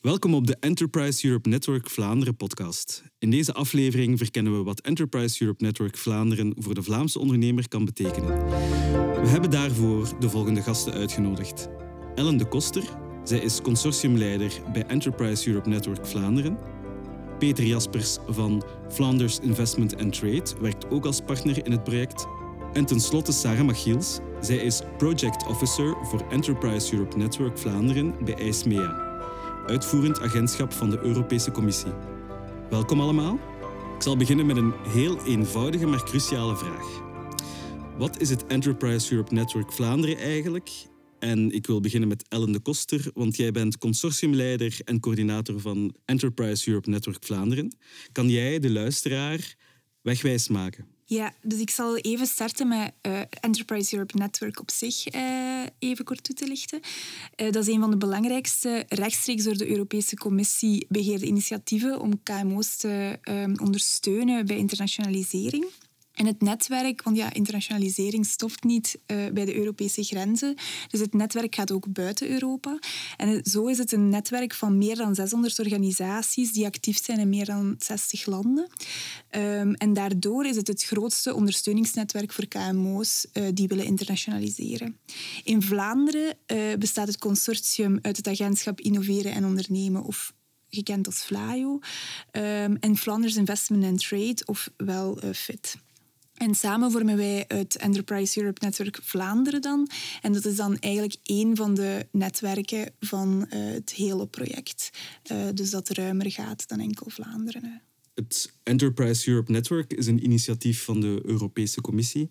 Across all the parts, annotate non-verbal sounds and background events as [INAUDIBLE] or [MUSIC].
Welkom op de Enterprise Europe Network Vlaanderen podcast. In deze aflevering verkennen we wat Enterprise Europe Network Vlaanderen voor de Vlaamse ondernemer kan betekenen. We hebben daarvoor de volgende gasten uitgenodigd. Ellen de Koster, zij is consortiumleider bij Enterprise Europe Network Vlaanderen. Peter Jaspers van Flanders Investment and Trade werkt ook als partner in het project. En tenslotte Sarah Machiels, zij is Project Officer voor Enterprise Europe Network Vlaanderen bij ISMEA uitvoerend agentschap van de Europese Commissie. Welkom allemaal. Ik zal beginnen met een heel eenvoudige maar cruciale vraag. Wat is het Enterprise Europe Network Vlaanderen eigenlijk? En ik wil beginnen met Ellen de Koster, want jij bent consortiumleider en coördinator van Enterprise Europe Network Vlaanderen. Kan jij de luisteraar wegwijs maken? Ja, dus ik zal even starten met uh, Enterprise Europe Network op zich uh, even kort toe te lichten. Uh, dat is een van de belangrijkste rechtstreeks door de Europese Commissie begeerde initiatieven om KMO's te ondersteunen bij internationalisering. En het netwerk, want ja, internationalisering stopt niet uh, bij de Europese grenzen. Dus het netwerk gaat ook buiten Europa. En zo is het een netwerk van meer dan 600 organisaties die actief zijn in meer dan 60 landen. Um, en daardoor is het het grootste ondersteuningsnetwerk voor KMO's uh, die willen internationaliseren. In Vlaanderen uh, bestaat het consortium uit het agentschap Innoveren en Ondernemen, of gekend als FLAIO, um, en Flanders Investment and Trade, ofwel FIT. En samen vormen wij het Enterprise Europe Network Vlaanderen dan. En dat is dan eigenlijk één van de netwerken van uh, het hele project. Uh, dus dat ruimer gaat dan enkel Vlaanderen. Het Enterprise Europe Network is een initiatief van de Europese Commissie.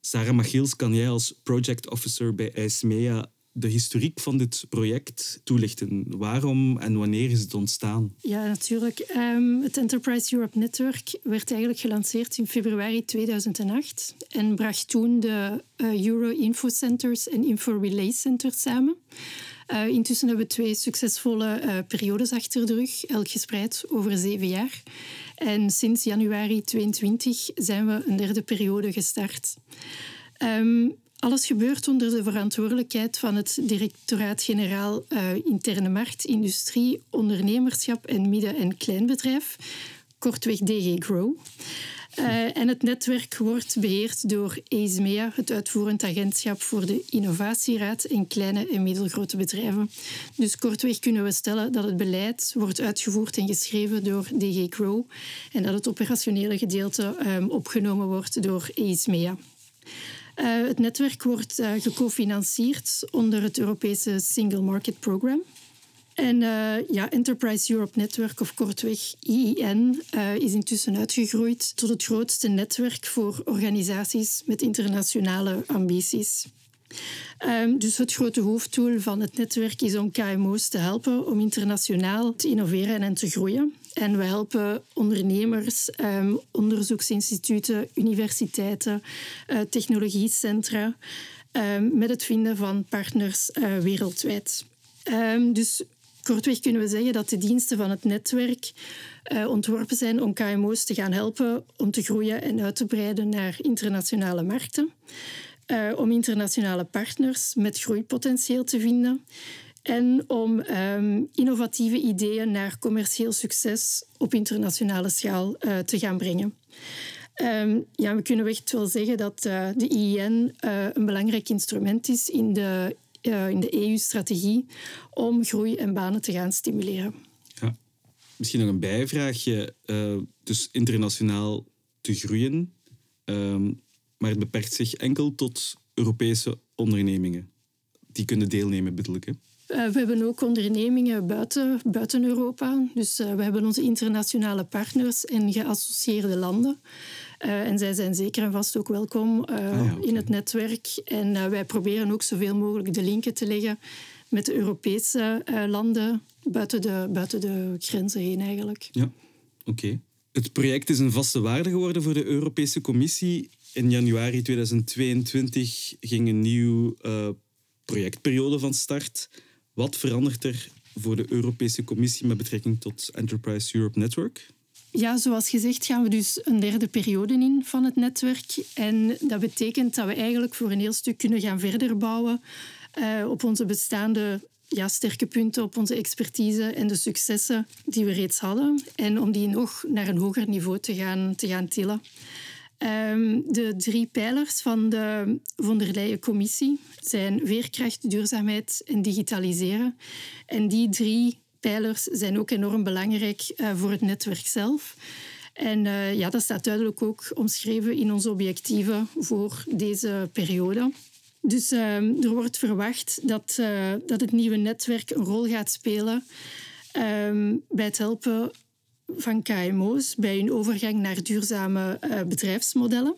Sarah Machiels, kan jij als project officer bij ISMEA de historiek van dit project toelichten? Waarom en wanneer is het ontstaan? Ja, natuurlijk. Um, het Enterprise Europe Network werd eigenlijk gelanceerd in februari 2008 en bracht toen de uh, Euro Info Centers en Info Relay Centers samen. Uh, intussen hebben we twee succesvolle uh, periodes achter de rug, elk gespreid over zeven jaar. En sinds januari 2022 zijn we een derde periode gestart. Um, alles gebeurt onder de verantwoordelijkheid van het Directoraat-Generaal uh, Interne Markt, Industrie, Ondernemerschap en Midden- en Kleinbedrijf, kortweg DG Grow. Uh, en het netwerk wordt beheerd door EISMEA, het uitvoerend agentschap voor de Innovatieraad in kleine en middelgrote bedrijven. Dus kortweg kunnen we stellen dat het beleid wordt uitgevoerd en geschreven door DG Grow en dat het operationele gedeelte um, opgenomen wordt door EISMEA. Uh, het netwerk wordt uh, gecofinancierd onder het Europese Single Market Program. En uh, ja, Enterprise Europe Network, of kortweg IIN, is intussen uitgegroeid tot het grootste netwerk voor organisaties met internationale ambities. Um, dus het grote hoofddoel van het netwerk is om KMO's te helpen om internationaal te innoveren en te groeien. En we helpen ondernemers, um, onderzoeksinstituten, universiteiten, uh, technologiecentra um, met het vinden van partners uh, wereldwijd. dus kortweg kunnen we zeggen dat de diensten van het netwerk uh, ontworpen zijn om KMO's te gaan helpen om te groeien en uit te breiden naar internationale markten. Om internationale partners met groeipotentieel te vinden en om um, innovatieve ideeën naar commercieel succes op internationale schaal uh, te gaan brengen. Um, ja, we kunnen echt wel zeggen dat uh, de IIN uh, een belangrijk instrument is in de, in de EU-strategie om groei en banen te gaan stimuleren. Ja. Misschien nog een bijvraagje. dus internationaal te groeien, um, maar het beperkt zich enkel tot Europese ondernemingen. Die kunnen deelnemen, bedoel ik. Uh, we hebben ook ondernemingen buiten, buiten Europa. Dus uh, we hebben onze internationale partners en geassocieerde landen. Uh, en zij zijn zeker en vast ook welkom ah, okay. in het netwerk. En wij proberen ook zoveel mogelijk de linken te leggen met de Europese landen buiten de, buiten de grenzen heen eigenlijk. Ja, oké. Okay. Het project is een vaste waarde geworden voor de Europese Commissie. In januari 2022 ging een nieuw projectperiode van start. Wat verandert er voor de Europese Commissie met betrekking tot Enterprise Europe Network? Ja, zoals gezegd gaan we dus een derde periode in van het netwerk. En dat betekent dat we eigenlijk voor een heel stuk kunnen gaan verder bouwen uh, op onze bestaande ja, sterke punten op onze expertise en de successen die we reeds hadden. En om die nog naar een hoger niveau te gaan, te gaan tillen. Ehm, de drie pijlers van de von der Leyen-commissie zijn veerkracht, duurzaamheid en digitaliseren. En die drie pijlers zijn ook enorm belangrijk uh, voor het netwerk zelf. En uh, ja, dat staat duidelijk ook omschreven in onze objectieven voor deze periode. Dus uh, er wordt verwacht dat, uh, dat het nieuwe netwerk een rol gaat spelen um, bij het helpen van KMO's bij hun overgang naar duurzame uh, bedrijfsmodellen.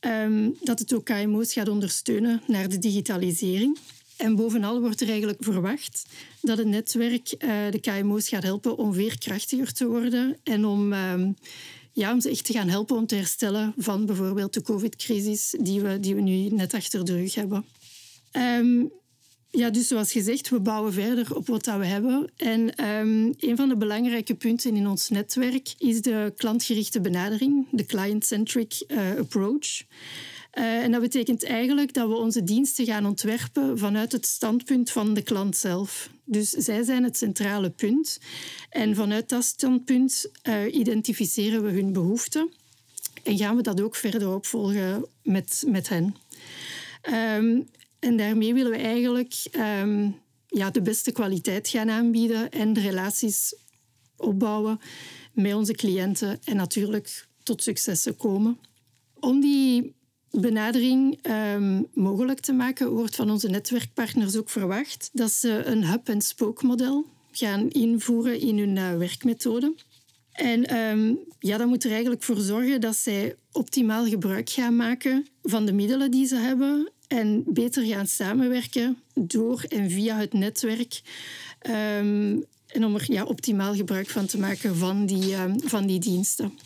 Um, dat het ook KMO's gaat ondersteunen naar de digitalisering. En bovenal wordt er eigenlijk verwacht dat het netwerk uh, de KMO's gaat helpen om veerkrachtiger te worden en om, uh, ja, om ze echt te gaan helpen om te herstellen van bijvoorbeeld de COVID-crisis die we, die we nu net achter de rug hebben. Um, ja, dus zoals gezegd, we bouwen verder op wat dat we hebben. En um, een van de belangrijke punten in ons netwerk is de klantgerichte benadering, de client-centric uh, approach. Uh, en dat betekent eigenlijk dat we onze diensten gaan ontwerpen vanuit het standpunt van de klant zelf. Dus zij zijn het centrale punt. En vanuit dat standpunt uh, identificeren we hun behoeften. En gaan we dat ook verder opvolgen met, met hen. Um, en daarmee willen we eigenlijk um, ja, de beste kwaliteit gaan aanbieden en de relaties opbouwen met onze cliënten en natuurlijk tot successen komen. Om die benadering um, mogelijk te maken, wordt van onze netwerkpartners ook verwacht dat ze een hub-and-spoke model gaan invoeren in hun uh, werkmethode. En um, ja, dat moet er eigenlijk voor zorgen dat zij optimaal gebruik gaan maken van de middelen die ze hebben en beter gaan samenwerken door en via het netwerk. Um, en om er ja, optimaal gebruik van te maken van die, um, van die diensten.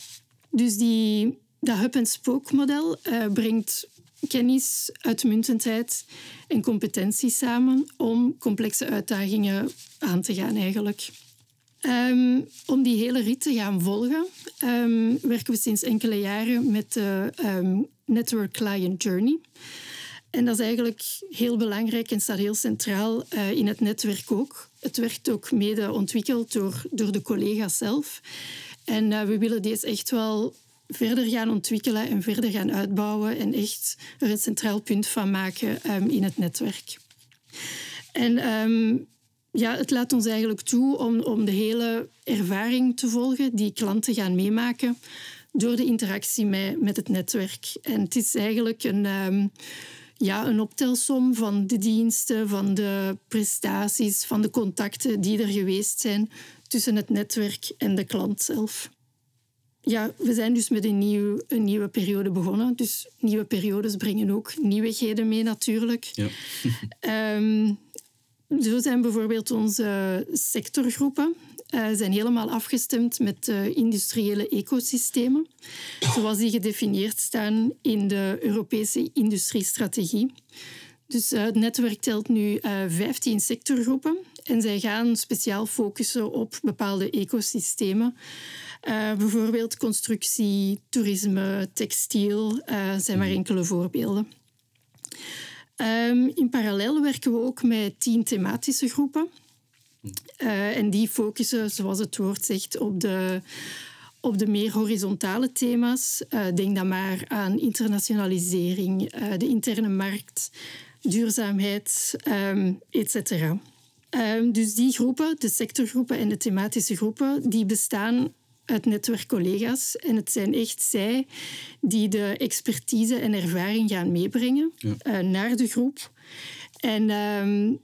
Dus die, dat hub-and-spoke model uh, brengt kennis, uitmuntendheid en competentie samen om complexe uitdagingen aan te gaan eigenlijk. Um, om die hele rit te gaan volgen, werken we sinds enkele jaren met de Network Client Journey. En dat is eigenlijk heel belangrijk en staat heel centraal uh, in het netwerk ook. Het werd ook mede ontwikkeld door, door de collega's zelf. En uh, we willen deze echt wel verder gaan ontwikkelen en verder gaan uitbouwen en echt er een centraal punt van maken um, in het netwerk. En um, ja, het laat ons eigenlijk toe om, om de hele ervaring te volgen die klanten gaan meemaken door de interactie met, met het netwerk. En het is eigenlijk een, um, ja, een optelsom van de diensten, van de prestaties, van de contacten die er geweest zijn tussen het netwerk en de klant zelf. Ja, we zijn dus met een, nieuw, een nieuwe periode begonnen. Dus nieuwe periodes brengen ook nieuwigheden mee natuurlijk. Ja. um, zo zijn bijvoorbeeld onze sectorgroepen uh, zijn helemaal afgestemd met de industriële ecosystemen, zoals die gedefinieerd staan in de Europese industriestrategie. Dus uh, het netwerk telt nu uh, eh, 15 sectorgroepen en zij gaan speciaal focussen op bepaalde ecosystemen. bijvoorbeeld constructie, toerisme, textiel zijn maar enkele voorbeelden. Um, in parallel werken we ook met tien thematische groepen. Uh, en die focussen, zoals het woord zegt, op de, op de meer horizontale thema's. Uh, denk dan maar aan internationalisering, uh, de interne markt, duurzaamheid, um, et cetera. Um, dus die groepen, de sectorgroepen en de thematische groepen, die bestaan uit netwerk collega's. En het zijn echt zij die de expertise en ervaring gaan meebrengen ja. naar de groep. En um,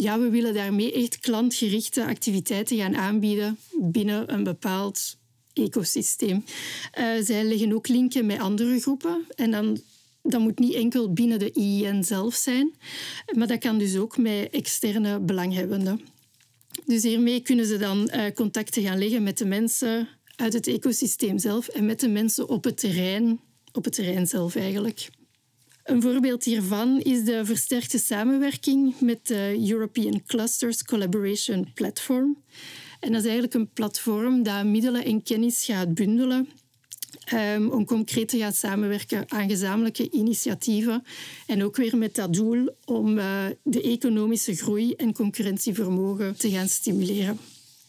ja, we willen daarmee echt klantgerichte activiteiten gaan aanbieden binnen een bepaald ecosysteem. Uh, zij leggen ook linken met andere groepen en dan dat moet niet enkel binnen de IEN zelf zijn, maar dat kan dus ook met externe belanghebbenden. Dus hiermee kunnen ze dan uh, contacten gaan leggen met de mensen uit het ecosysteem zelf en met de mensen op het terrein, op het terrein zelf eigenlijk. Een voorbeeld hiervan is de versterkte samenwerking met de European Clusters Collaboration Platform. En dat is eigenlijk een platform dat middelen en kennis gaat bundelen Um, om concreet te gaan samenwerken aan gezamenlijke initiatieven. En ook weer met dat doel om uh, de economische groei en concurrentievermogen te gaan stimuleren.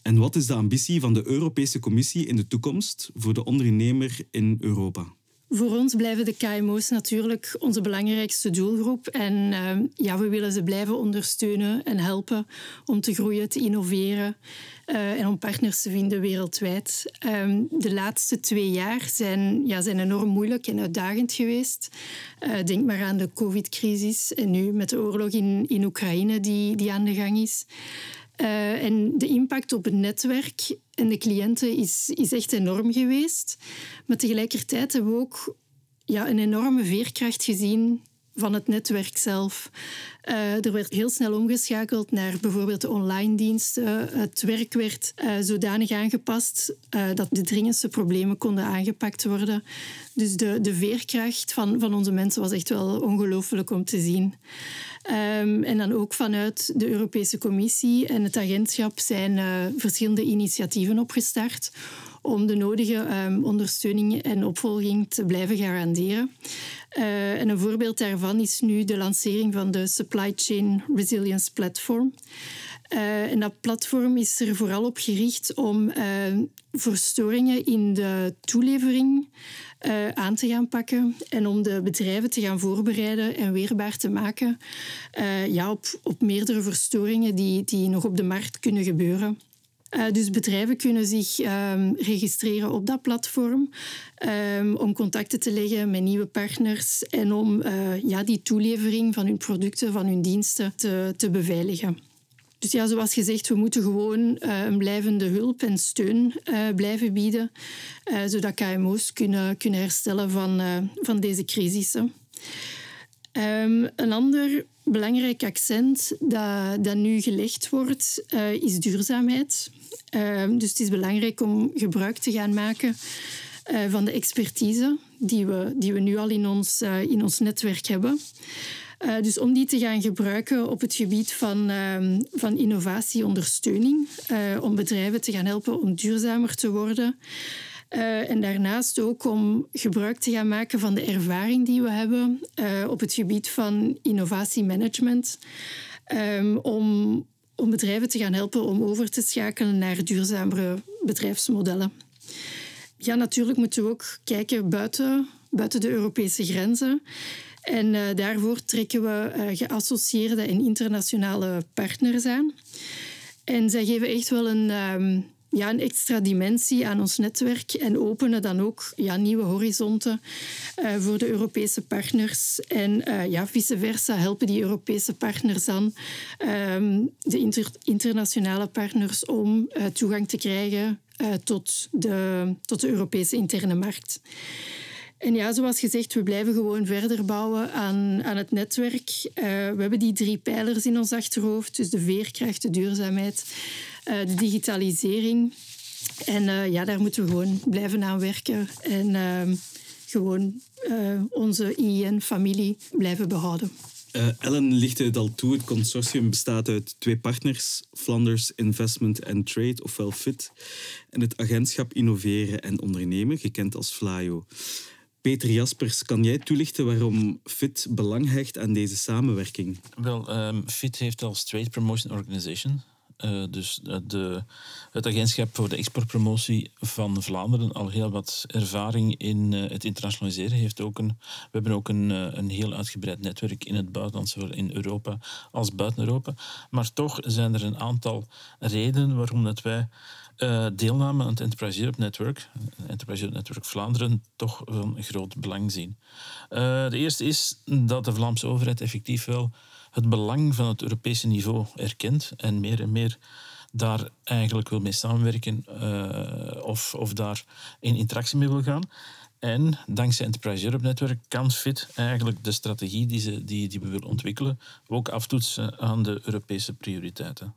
En wat is de ambitie van de Europese Commissie in de toekomst voor de ondernemer in Europa? Voor ons blijven de KMO's natuurlijk onze belangrijkste doelgroep. En uh, ja, we willen ze blijven ondersteunen en helpen om te groeien, te innoveren uh, en om partners te vinden wereldwijd. Um, de laatste twee jaar zijn, ja, zijn enorm moeilijk en uitdagend geweest. Uh, denk maar aan de COVID-crisis en nu met de oorlog in, in Oekraïne die, die aan de gang is. Uh, en de impact op het netwerk en de cliënten is, is echt enorm geweest. Maar tegelijkertijd hebben we ook ja, een enorme veerkracht gezien van het netwerk zelf. Uh, er werd heel snel omgeschakeld naar bijvoorbeeld de online diensten. Het werk werd uh, zodanig aangepast uh, dat de dringendste problemen konden aangepakt worden. Dus de, de veerkracht van, van onze mensen was echt wel ongelooflijk om te zien. Um, en dan ook vanuit de Europese Commissie en het agentschap zijn verschillende initiatieven opgestart om de nodige um, ondersteuning en opvolging te blijven garanderen. Uh, en een voorbeeld daarvan is nu de lancering van de Supply Chain Resilience Platform. Uh, en dat platform is er vooral op gericht om uh, verstoringen in de toelevering aan te gaan pakken en om de bedrijven te gaan voorbereiden en weerbaar te maken ja, op, op meerdere verstoringen die, die nog op de markt kunnen gebeuren. Uh, dus bedrijven kunnen zich um, registreren op dat platform um, om contacten te leggen met nieuwe partners en om uh, ja, die toelevering van hun producten, van hun diensten te, te beveiligen. Dus ja, zoals gezegd, we moeten gewoon uh, een blijvende hulp en steun blijven bieden, zodat KMO's kunnen, kunnen herstellen van, van deze crisissen. Um, een ander belangrijk accent dat, dat nu gelegd wordt, uh, is duurzaamheid. Uh, dus het is belangrijk om gebruik te gaan maken uh, van de expertise die we, die we nu al in ons, in ons netwerk hebben. dus om die te gaan gebruiken op het gebied van, ehm, van innovatieondersteuning, om bedrijven te gaan helpen om duurzamer te worden. Uh, en daarnaast ook om gebruik te gaan maken van de ervaring die we hebben uh, op het gebied van innovatiemanagement. Um, om, om bedrijven te gaan helpen om over te schakelen naar duurzamere bedrijfsmodellen. Ja, natuurlijk moeten we ook kijken buiten, buiten de Europese grenzen. En uh, daarvoor trekken we geassocieerde en internationale partners aan. En zij geven echt wel een, um, ja, een extra dimensie aan ons netwerk en openen dan ook ja, nieuwe horizonten uh, voor de Europese partners. En uh, ja, vice versa helpen die Europese partners dan um, de inter internationale partners om uh, toegang te krijgen tot, de, tot de Europese interne markt. En ja, zoals gezegd, we blijven gewoon verder bouwen aan, aan het netwerk. Uh, we hebben die drie pijlers in ons achterhoofd, dus de veerkracht, de duurzaamheid, uh, de digitalisering. En uh, ja, daar moeten we gewoon blijven aan werken en ehm, gewoon onze IEN-familie blijven behouden. Ellen lichtte het al toe. Het consortium bestaat uit twee partners, Flanders Investment and Trade, ofwel FIT, en het agentschap Innoveren en Ondernemen, gekend als FLAIO. Peter Jaspers, kan jij toelichten waarom FIT belang hecht aan deze samenwerking? Wel, um, FIT heeft als Trade Promotion Organization, uh, dus de, het agentschap voor de exportpromotie van Vlaanderen, al heel wat ervaring in uh, het internationaliseren. Heeft ook een, we hebben ook een, een heel uitgebreid netwerk in het buitenland, zowel in Europa als buiten Europa. Maar toch zijn er een aantal redenen waarom dat wij uh, deelname aan het Enterprise Europe Network, Enterprise Europe Network Vlaanderen, toch van groot belang zien. Uh, de eerste is dat de Vlaamse overheid effectief wel het belang van het Europese niveau erkent en meer en meer daar eigenlijk wil mee samenwerken of, of daar in interactie mee wil gaan. En dankzij Enterprise Europe Network kan FIT eigenlijk de strategie die, ze, die, die we willen ontwikkelen ook aftoetsen aan de Europese prioriteiten.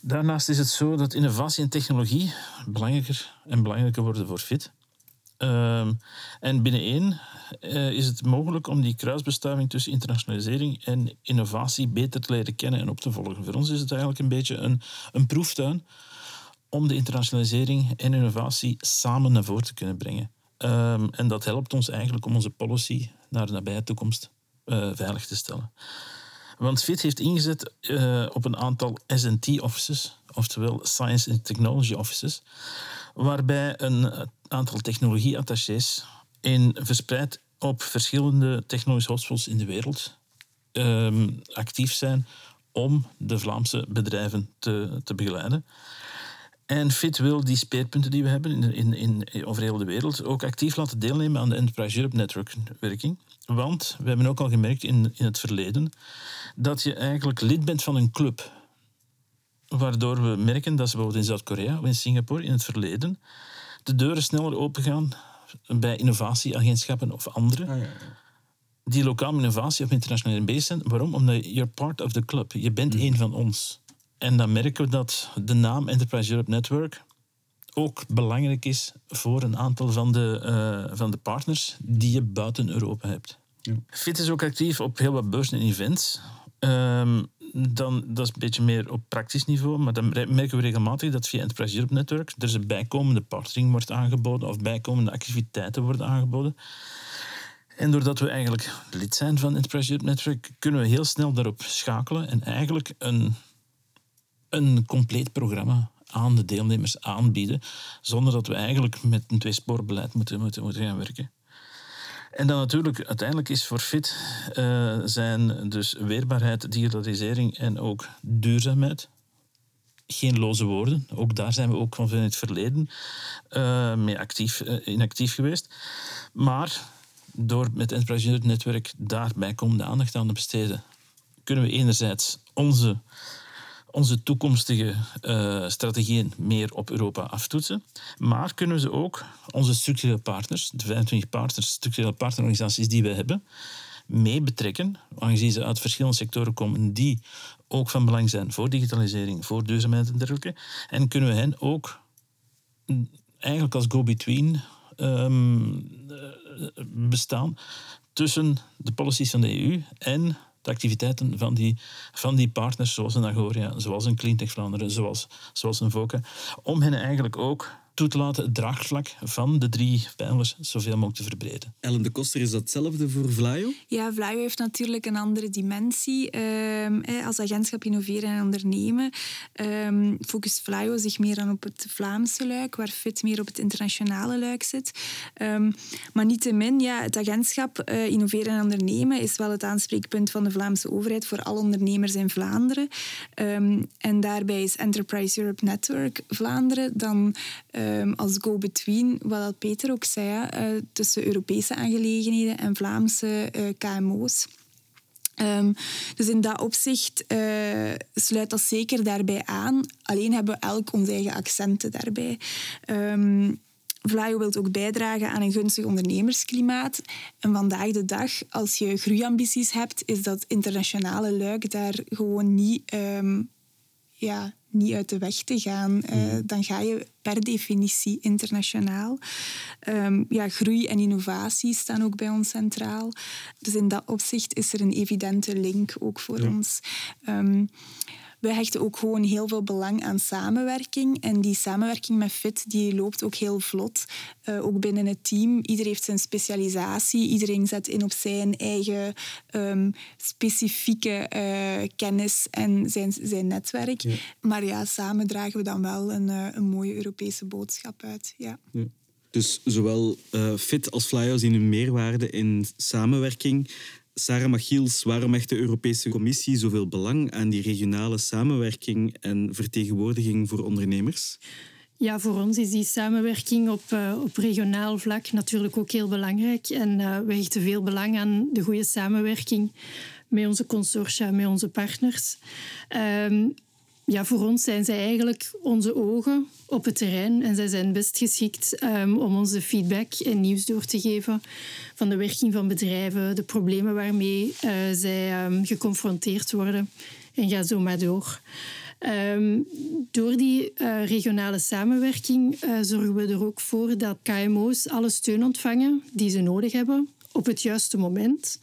Daarnaast is het zo dat innovatie en technologie belangrijker en belangrijker worden voor FIT. Uh, en binneneen uh, is het mogelijk om die kruisbestuiving tussen internationalisering en innovatie beter te leren kennen en op te volgen. Voor ons is het eigenlijk een beetje een, een proeftuin om de internationalisering en innovatie samen naar voren te kunnen brengen. Ehm, en dat helpt ons eigenlijk om onze policy naar de nabije toekomst uh, veilig te stellen. Want FIT heeft ingezet uh, op een aantal S&T-offices, oftewel Science and Technology Offices, waarbij een aantal technologieattachés in verspreid op verschillende technologische hotspots in de wereld um, actief zijn om de Vlaamse bedrijven te, te begeleiden. En FIT wil die speerpunten die we hebben in, in, in, over heel de wereld ook actief laten deelnemen aan de Enterprise Europe Network werking. Want we hebben ook al gemerkt in, in het verleden dat je eigenlijk lid bent van een club. Waardoor we merken dat ze bijvoorbeeld in Zuid-Korea of in Singapore in het verleden de deuren sneller opengaan bij innovatieagentschappen of andere. Ah, ja, ja. Die lokaal innovatie of internationaal bezig zijn. Waarom? Omdat you're part of the club. Je bent mm. een van ons. En dan merken we dat de naam Enterprise Europe Network ook belangrijk is voor een aantal van de, uh, van de partners die je buiten Europa hebt. Ja. FIT is ook actief op heel wat beurzen en events. Um, dan, dat is een beetje meer op praktisch niveau, maar dan merken we regelmatig dat via Enterprise Europe Network er een bijkomende partnering wordt aangeboden of bijkomende activiteiten worden aangeboden. En doordat we eigenlijk lid zijn van Enterprise Europe Network, kunnen we heel snel daarop schakelen en eigenlijk een, een compleet programma aan de deelnemers aanbieden, zonder dat we eigenlijk met een tweespoorbeleid moeten, moeten, moeten gaan werken. En dan natuurlijk, uiteindelijk is voor FIT uh, zijn dus weerbaarheid, digitalisering en ook duurzaamheid. Geen loze woorden. Ook daar zijn we ook van in het verleden uh, mee actief, uh, in actief geweest. Maar door met het Enterprise Netwerk daarbij komende aandacht aan te besteden, kunnen we enerzijds onze onze toekomstige uh, strategieën meer op Europa aftoetsen. Maar kunnen we ze ook onze structurele partners, de 25 partners, structurele partnerorganisaties die we hebben, mee betrekken, aangezien ze uit verschillende sectoren komen die ook van belang zijn voor digitalisering, voor duurzaamheid en dergelijke. En kunnen we hen ook eigenlijk als go-between um, bestaan tussen de policies van de EU en de activiteiten van die, van die partners, zoals een Agoria, zoals een Cleantech Vlaanderen, zoals, zoals een Voca, om hen eigenlijk ook toe te laten het draagvlak van de drie pijlers zoveel mogelijk te verbreden. Ellen de Koster, is datzelfde voor Vlaio? Ja, Vlaio heeft natuurlijk een andere dimensie. Um, als agentschap innoveren en ondernemen um, focust Vlaio zich meer dan op het Vlaamse luik, waar FIT meer op het internationale luik zit. Um, maar niettemin, ja, het agentschap uh, innoveren en ondernemen is wel het aanspreekpunt van de Vlaamse overheid voor alle ondernemers in Vlaanderen. en daarbij is Enterprise Europe Network Vlaanderen dan um, als go-between, wat Peter ook zei, uh, tussen Europese aangelegenheden en Vlaamse uh, KMO's. Um, dus in dat opzicht uh, sluit dat zeker daarbij aan. Alleen hebben we elk onze eigen accenten daarbij. Um, Vlaio wil ook bijdragen aan een gunstig ondernemersklimaat. En vandaag de dag, als je groeiambities hebt, is dat internationale luik daar gewoon niet ja, niet uit de weg te gaan. Uh, Dan ga je per definitie internationaal. Um, ja, groei en innovatie staan ook bij ons centraal. Dus in dat opzicht is er een evidente link ook voor ons. Um, we hechten ook gewoon heel veel belang aan samenwerking. En die samenwerking met FIT die loopt ook heel vlot. Uh, ook binnen het team. Iedereen heeft zijn specialisatie. Iedereen zet in op zijn eigen um, specifieke uh, kennis en zijn, zijn netwerk. Maar ja, samen dragen we dan wel een, uh, een mooie Europese boodschap uit. Ja. ja. Dus zowel FIT als Flyhouse zien een meerwaarde in samenwerking. Sarah Machiels, waarom hecht de Europese Commissie zoveel belang aan die regionale samenwerking en vertegenwoordiging voor ondernemers? Ja, voor ons is die samenwerking op, uh, op regionaal vlak natuurlijk ook heel belangrijk. En uh, we hechten veel belang aan de goede samenwerking met onze consortia, met onze partners. Um, ja, voor ons zijn zij eigenlijk onze ogen op het terrein en zij zijn best geschikt um, om onze feedback en nieuws door te geven van de werking van bedrijven, de problemen waarmee uh, zij um, geconfronteerd worden en ga zo maar door. Um, door die uh, regionale samenwerking uh, zorgen we er ook voor dat KMO's alle steun ontvangen die ze nodig hebben op het juiste moment.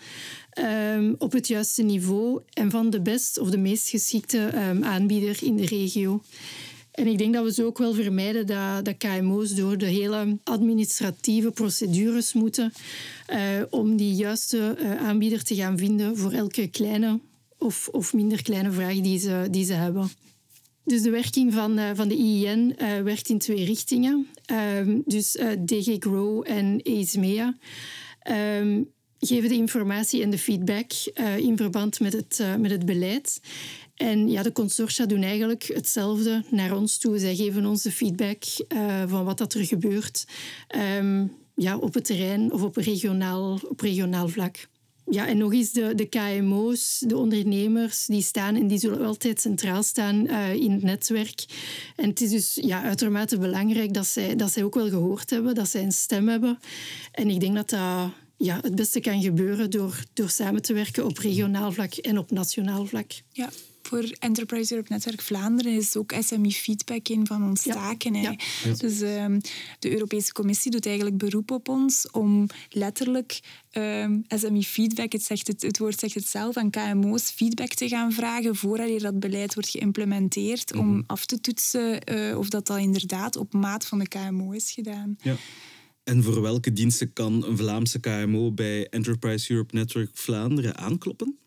Um, op het juiste niveau en van de best of de meest geschikte um, aanbieder in de regio. En ik denk dat we zo ook wel vermijden dat, dat KMO's door de hele administratieve procedures moeten uh, om die juiste uh, aanbieder te gaan vinden voor elke kleine of, of minder kleine vraag die ze, die ze hebben. Dus de werking van, uh, van de IIN werkt in twee richtingen. Ehm, dus DG Grow en EISMEA um, geven de informatie en de feedback in verband met het, met het beleid. En ja, de consortia doen eigenlijk hetzelfde naar ons toe. Zij geven ons de feedback uh, van wat dat er gebeurt um, ja, op het terrein of op regionaal, op regionaal vlak. Ja, en nog eens de, de KMO's, de ondernemers, die staan en die zullen altijd centraal staan in het netwerk. En het is dus ja, uitermate belangrijk dat zij, dat zij ook wel gehoord hebben, dat zij een stem hebben. En ik denk dat dat ja, het beste kan gebeuren door, door samen te werken op regionaal vlak en op nationaal vlak. Ja, voor Enterprise Europe Netwerk Vlaanderen is ook SME feedback een van ons taken. Ja. Dus um, de Europese Commissie doet eigenlijk beroep op ons om letterlijk um, ehm, SME feedback, het, zegt het, het, woord zegt het zelf, aan KMO's feedback te gaan vragen voordat dat beleid wordt geïmplementeerd, om mhm. af te toetsen uh, of dat, dat inderdaad op maat van de KMO is gedaan. Ja. En voor welke diensten kan een Vlaamse KMO bij Enterprise Europe Network Vlaanderen aankloppen?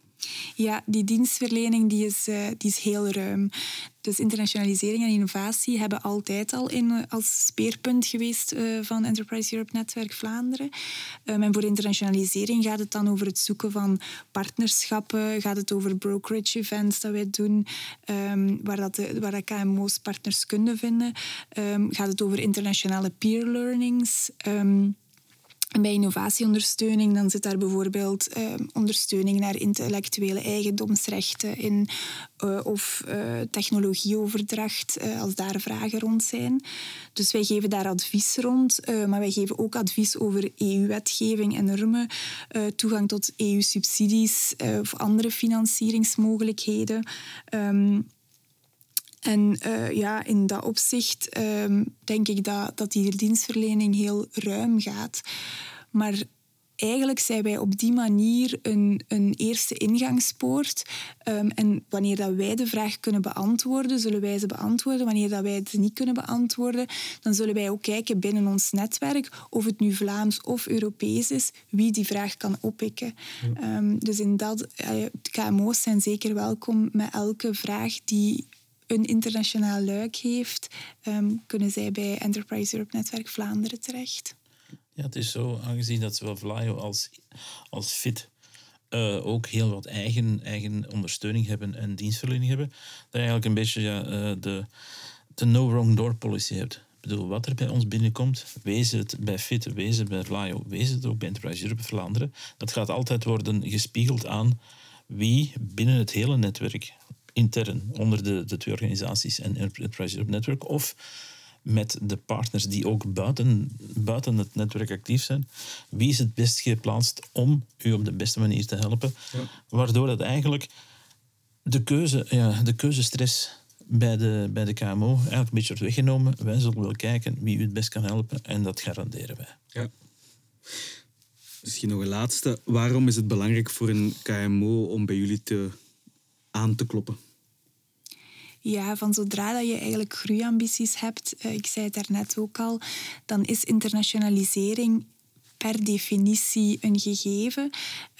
Ja, die dienstverlening die is, uh, die is heel ruim. Dus internationalisering en innovatie hebben altijd al in, eh, als speerpunt geweest uh, van Enterprise Europe Netwerk Vlaanderen. Um, en voor internationalisering gaat het dan over het zoeken van partnerschappen, gaat het over brokerage events dat wij doen, um, waar, dat de, waar dat KMO's partners kunnen vinden. Um, gaat het over internationale peer learnings. Bij innovatieondersteuning dan zit daar bijvoorbeeld uh, ondersteuning naar intellectuele eigendomsrechten in uh, of uh, technologieoverdracht als daar vragen rond zijn. Dus wij geven daar advies rond, maar wij geven ook advies over EU-wetgeving en normen, toegang tot EU-subsidies of andere financieringsmogelijkheden. Um, en uh, ja, in dat opzicht um, denk ik dat, dat die dienstverlening heel ruim gaat. Maar eigenlijk zijn wij op die manier een, een eerste ingangspoort. Um, en wanneer dat wij de vraag kunnen beantwoorden, zullen wij ze beantwoorden. Wanneer dat wij het niet kunnen beantwoorden, dan zullen wij ook kijken binnen ons netwerk, of het nu Vlaams of Europees is, wie die vraag kan oppikken. Um, dus in dat, uh, KMO's zijn zeker welkom met elke vraag die een internationaal luik heeft, ehm, kunnen zij bij Enterprise Europe Netwerk Vlaanderen terecht. Ja, het is zo, aangezien dat zowel Vlaio als, als FIT uh, ook heel wat eigen, eigen ondersteuning hebben en dienstverlening hebben, dat je eigenlijk een beetje ja, uh, de, de no wrong door policy hebt. Ik bedoel, wat er bij ons binnenkomt, wees het bij FIT, wees het bij Vlaio, wees het ook bij Enterprise Europe Vlaanderen, dat gaat altijd worden gespiegeld aan wie binnen het hele netwerk intern onder de, de twee organisaties en Enterprise Europe Network of met de partners die ook buiten, buiten het netwerk actief zijn. Wie is het best geplaatst om u op de beste manier te helpen? Waardoor dat eigenlijk de, keuze, ja, de keuzestress bij de, bij de KMO eigenlijk een beetje wordt weggenomen. Wij zullen wel kijken wie u het best kan helpen en dat garanderen wij. Ja. Misschien nog een laatste. Waarom is het belangrijk voor een KMO om bij jullie te, aan te kloppen? Ja, van zodra dat je eigenlijk groeiambities hebt, uh, ik zei het daarnet ook al, dan is internationalisering per definitie een gegeven.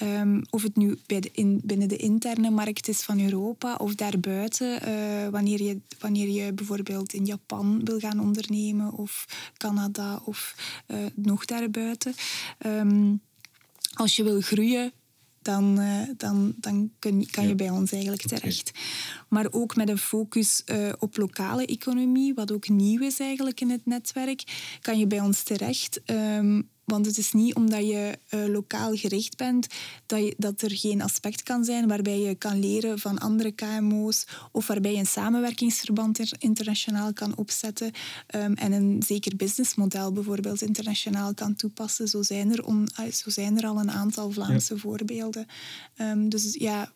Um, of het nu bij de in, binnen de interne markt is van Europa of daarbuiten. Uh, wanneer, je, wanneer je bijvoorbeeld in Japan wil gaan ondernemen of Canada of uh, nog daarbuiten. Um, als je wil groeien, dan, uh, dan, dan kun, kan je bij ons eigenlijk terecht. Maar ook met een focus uh, op lokale economie, wat ook nieuw is eigenlijk in het netwerk, kan je bij ons terecht. Um, want het is niet omdat je uh, lokaal gericht bent dat, je, dat er geen aspect kan zijn waarbij je kan leren van andere KMO's of waarbij je een samenwerkingsverband internationaal kan opzetten um, en een zeker businessmodel bijvoorbeeld internationaal kan toepassen. Zo zijn er, on, uh, zo zijn er al een aantal Vlaamse voorbeelden. Um, dus ja,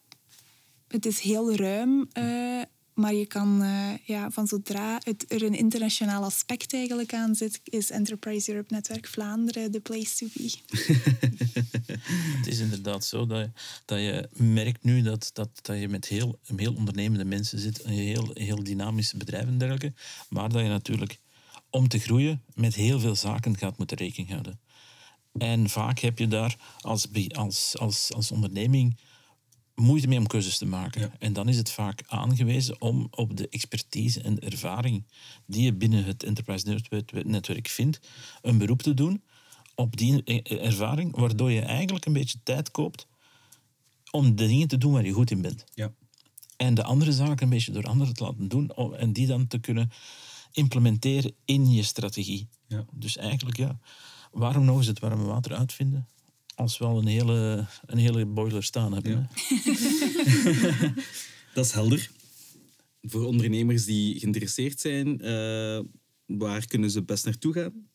het is heel ruim. Uh, maar je kan uh, ja, van zodra het, er een internationaal aspect eigenlijk aan zit, is Enterprise Europe Netwerk Vlaanderen de place to be. [LAUGHS] het is inderdaad zo dat je, dat je merkt nu dat, dat, dat je met heel, heel ondernemende mensen zit, een heel, heel dynamische bedrijven en dergelijke, maar dat je natuurlijk om te groeien met heel veel zaken gaat moeten rekening houden. En vaak heb je daar als, als, als, als onderneming moeite mee om keuzes te maken. En dan is het vaak aangewezen om op de expertise en de ervaring die je binnen het enterprise netwerk vindt, een beroep te doen op die ervaring, waardoor je eigenlijk een beetje tijd koopt om de dingen te doen waar je goed in bent. Ja. En de andere zaken een beetje door anderen te laten doen en die dan te kunnen implementeren in je strategie. Ja. Dus eigenlijk, ja, waarom nog eens het warme water uitvinden als we al een hele, een hele boiler staan hebben? [LAUGHS] Dat is helder. Voor ondernemers die geïnteresseerd zijn, uh, waar kunnen ze best naartoe gaan?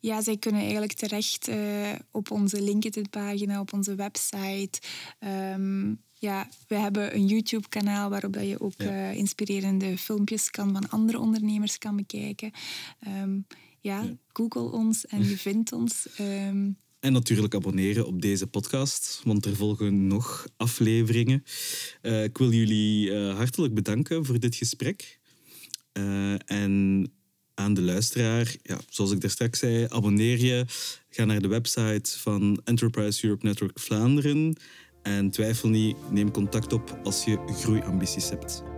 Ja, zij kunnen eigenlijk terecht uh, op onze LinkedIn-pagina, op onze website. Um, ja, we hebben een YouTube-kanaal waarop je ook ja. uh, inspirerende filmpjes kan van andere ondernemers kan bekijken. Um, ja, ja, google ons en je vindt ons. Um, en natuurlijk abonneren op deze podcast, want er volgen nog afleveringen. Uh, ik wil jullie uh, hartelijk bedanken voor dit gesprek. Uh, en aan de luisteraar, ja, zoals ik daar straks zei, abonneer je. Ga naar de website van Enterprise Europe Network Vlaanderen. En twijfel niet, neem contact op als je groeiambities hebt.